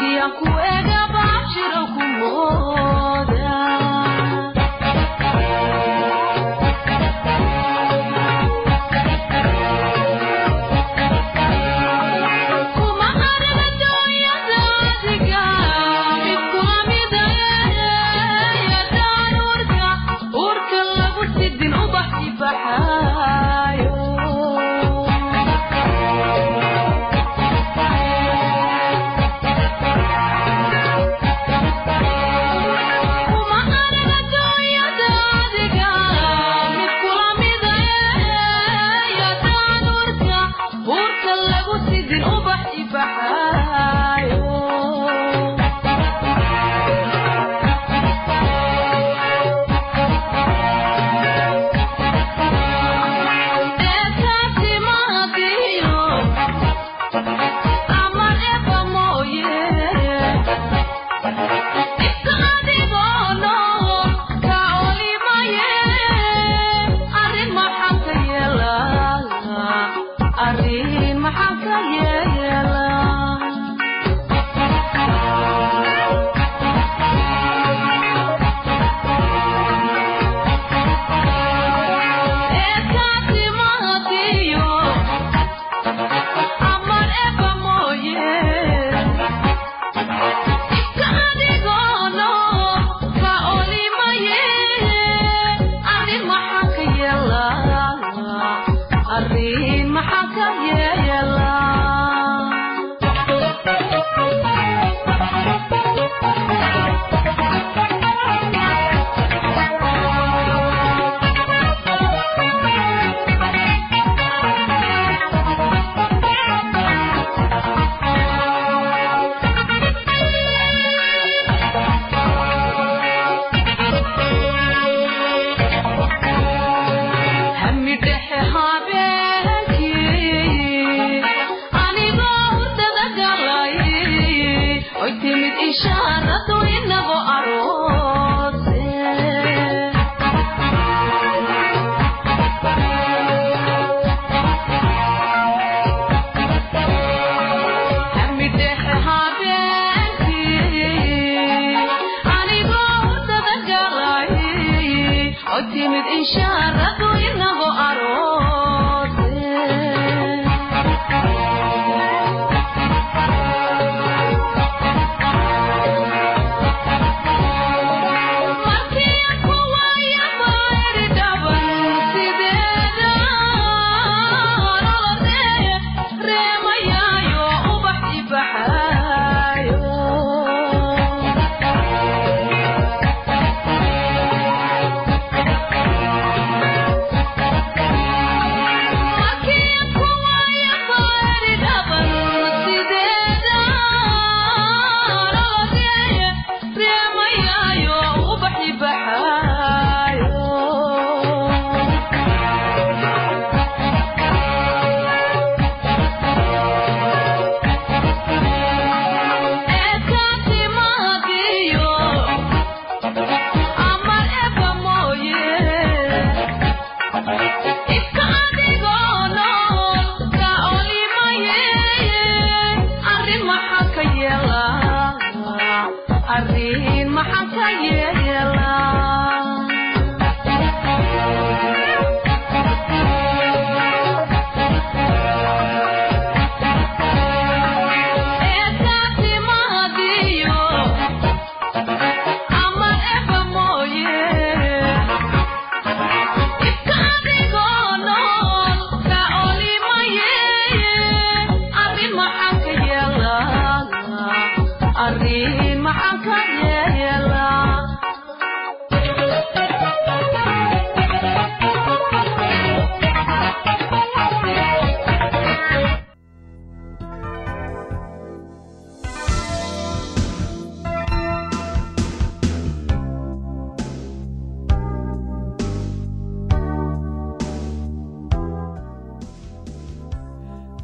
que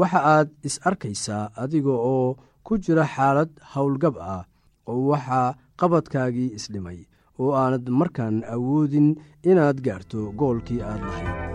waxa aad is arkaysaa adiga oo ku jira xaalad howlgab ah oo waxaa qabadkaagii isdhimay oo aanad markaan awoodin inaad gaarto goolkii aad lahayd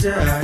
Imaanka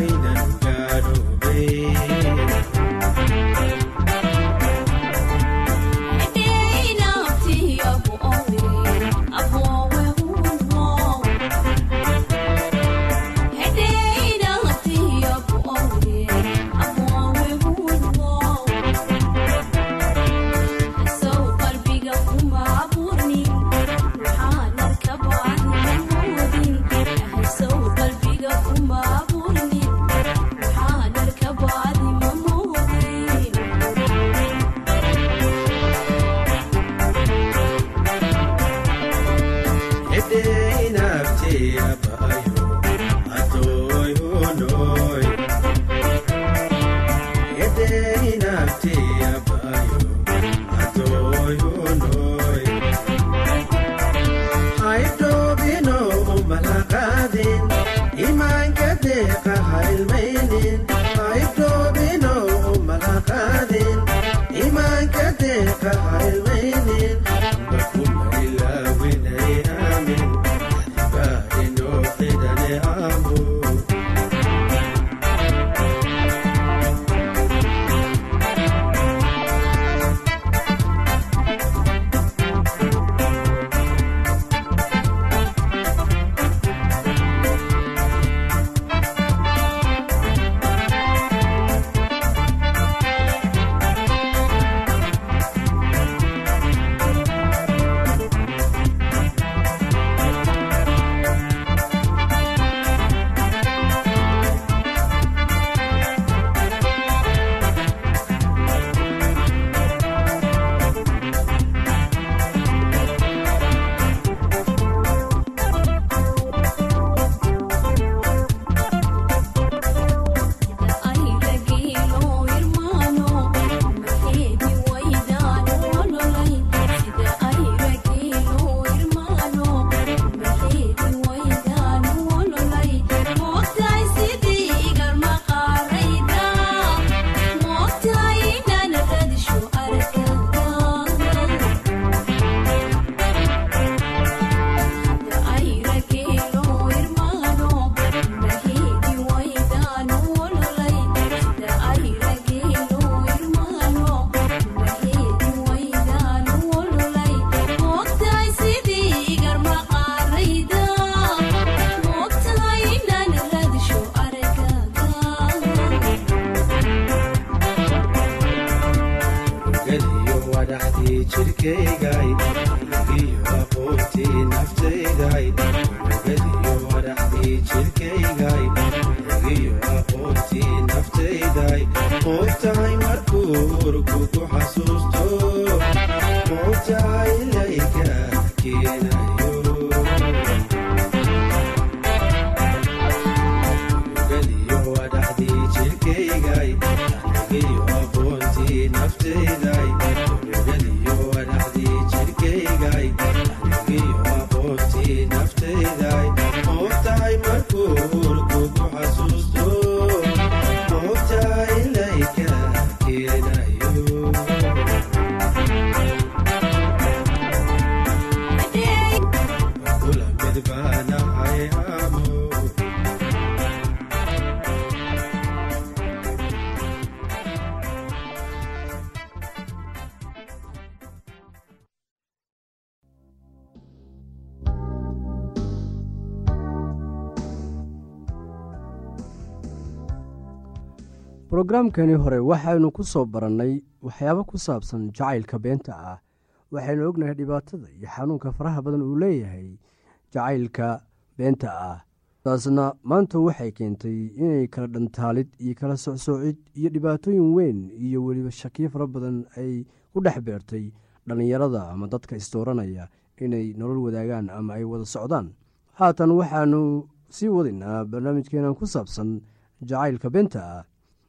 brogaraamkani hore waxaynu ku soo barannay waxyaabo ku saabsan jacaylka beenta ah. Waxaynu ognahay dhibaatada iyo xanuunka faraha badan uu leeyahay jacaylka beenta ah. Taasna maanta waxay keentay inay kala dhantaalid iyo kala socsoocid iyo dhibaatooyin weyn iyo weliba shakiyo fara badan ay ku dhex beertay dhallinyarada ama dadka isdooranaya inay nolol wadaagaan ama ay wada socdaan. Haatan waxaanu sii wadaynaa barnaamijkeenan ku saabsan jacaylka beenta ah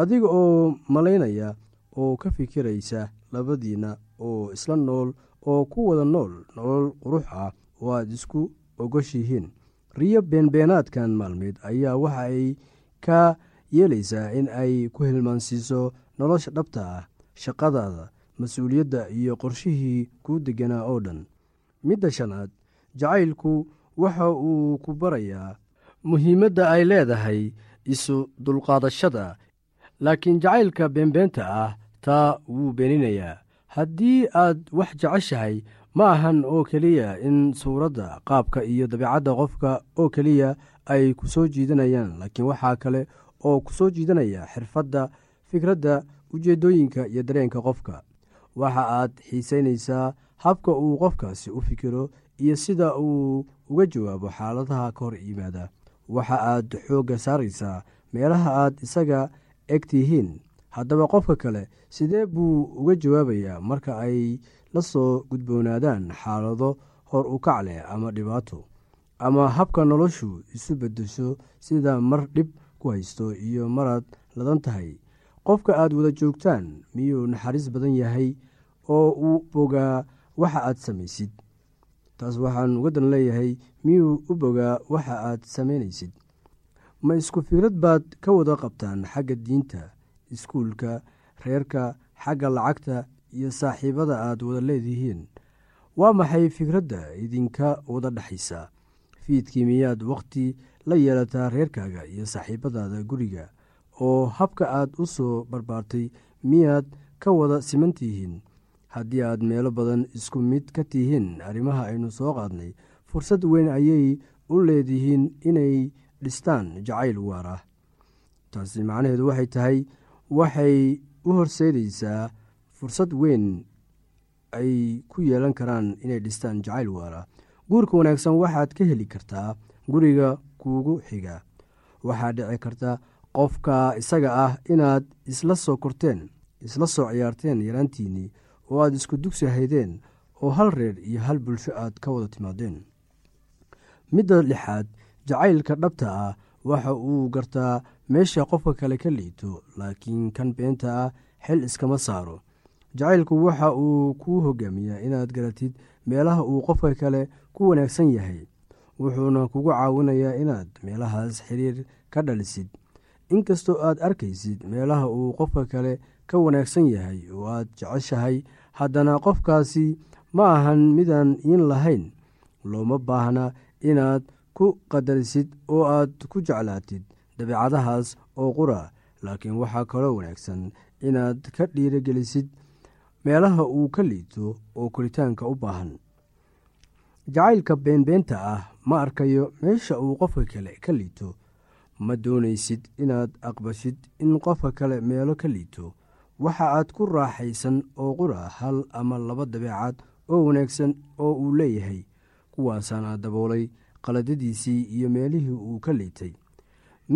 adiga oo malaynaya oo ka fikiraysa labadiinna oo isla nool oo ku wada nool nolol qurux ah oo aad isku ogoshihiin. Riyo beenbeenaadkan maalmeed ayaa waxa ay ka yeelaysaa in ay ku hilmaansiiso nolosha dhabta ah shaqadaada mas'uuliyadda iyo qorshihii kuu deganaa oo dhan. Midda shanaad jacaylku waxa uu ku barayaa muhiimadda ay leedahay isu dulqaadashada laakiin jacaylka beenbeenta ah taa wuu beeninayaa. Haddii aad wax jeceshahay ma ahan oo keliya in suuradda qaabka iyo dabeicadda qofka oo keliya ay ku soo jiidanayaan laakiin waxaa kale oo ku soo jiidanaya xirfadda fikradda ujeeddooyinka iyo dareenka qofka. Waxa aad xiisaynaysaa habka uu qofkaasi u fikiro iyo sida uu uga jawaabo xaaladaha ka hor yimaada. Waxa aad xoogga saaraysaa meelaha aad isaga eg tihiin haddaba qofka kale sidee buu uga jawaabayaa marka ay la soo gudboonaadaan xaalado hor u kac leh ama dhibaato ama habka noloshu isu beddesho sida mar dhib ku haysto iyo maraad ladan tahay? Qofka aad wada joogtaan miyuu naxariis badan yahay oo uu bogaa waxa aad samaysid? Taas waxaan uga dan leeyahay miyuu u bogaa waxa aad samaynaysid ma isku fikrad baad ka wada qabtaan xagga diinta iskuulka reerka xagga lacagta iyo saaxiibada aad wada leedihiin. Waa maxay fikradda idinka wada dhexaysa fiidkii miyaad wakhti la yeelataa reerkaaga iyo saaxiibadaada guriga? Oo habka aad u soo barbaartay miyaad ka wada siman tihiin haddii aad meelo badan isku mid ka tihiin arrimaha aynu soo qaadnay fursad weyn ayay u leedihiin inay dhistaan jacayl waar ah taasi macnaheedu waxay tahay waxay u horseedaysaa fursad weyn ay ku yeelan karaan inay dhistaan jacayl waara. Guurka wanaagsan waxaad ka heli kartaa guriga kuugu xiga. Waxaa dhici karta qofka isaga ah inaad isla soo korteen isla soo ciyaarteen yaraantiinnii oo aad isku dugsi haydeen oo hal reer iyo hal bulsho aad ka wada timaadeen. Midda lixaad jacaylka dhabta ah waxa uu gartaa meesha qofka kale ka liito laakiin kan beenta ah xil iskama saaro. Jacaylku waxa uu kuu hogaamiyaa inaad garatid meelaha uu qofka kale ku wanaagsan yahay wuxuuna kugu caawinayaa inaad meelahaas xiriir ka dhalisid. Inkastoo aad arkaysid meelaha uu qofka kale ka wanaagsan yahay oo aad jeceshahay haddana qofkaasi ma ahan midaan iin lahayn. Looma baahna inaad ku qadarisid oo aad ku jeclaatid dabeecadahaas oo qura laakiin waxaa kaloo wanaagsan inaad ka dhiirogelisid meelaha uu ka liito oo koritaanka u baahan. Jacaylka beenbeenta ah ma arkayo meesha uu qofka kale ka liito. Ma doonaysid inaad aqbashid in qofka kale meelo ka liito. Waxa aad ku raaxaysan oo qura hal ama laba dabeecad oo wanaagsan oo uu leeyahay. Kuwaasaana daboolay qaladadiisii iyo meelihii uu ka liitay.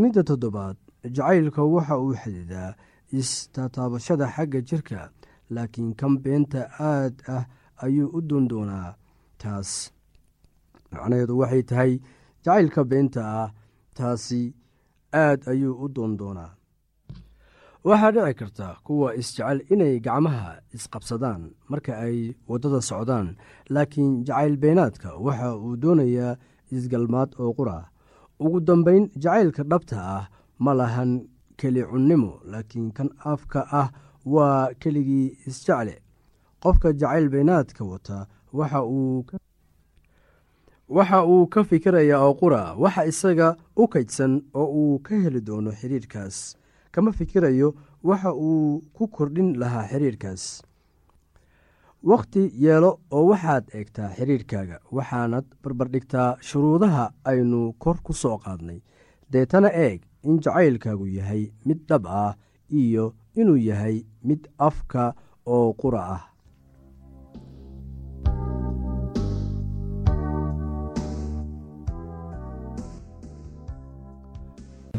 Midda toddobaad jacaylka waxa uu xididaa istataabashada xagga jirka laakiin kan beenta aad ah ayuu u doondoonaa taas. Macnaheedu waxay tahay jacaylka beenta ah taasi aad ayuu u doondoonaa waxaa dhici karta kuwa isjecel inay gacmaha isqabsadaan marka ay waddada socdaan laakiin jacayl beenaadka waxa uu doonayaa isgalmaad oo qura ugu dambayn jacaylka dhabta ah ma lahan keli cunnimo laakiin kan afka ah waa keligii isjecle qofka jacayl beenaadka wata waxa uu ka fikirayaa oo qura waxa isaga u kaydsan oo uu ka heli doono xiriirkaas. Kama fikirayo waxa uu ku kordhin lahaa xiriirkaas wakhti yeelo oo waxaad eegtaa xiriirkaaga waxaanad barbardhigtaa shuruudaha aynu kor ku soo qaadnay. Deetana eeg in jacaylkaagu yahay mid dhab ah iyo inuu yahay mid afka oo qura ah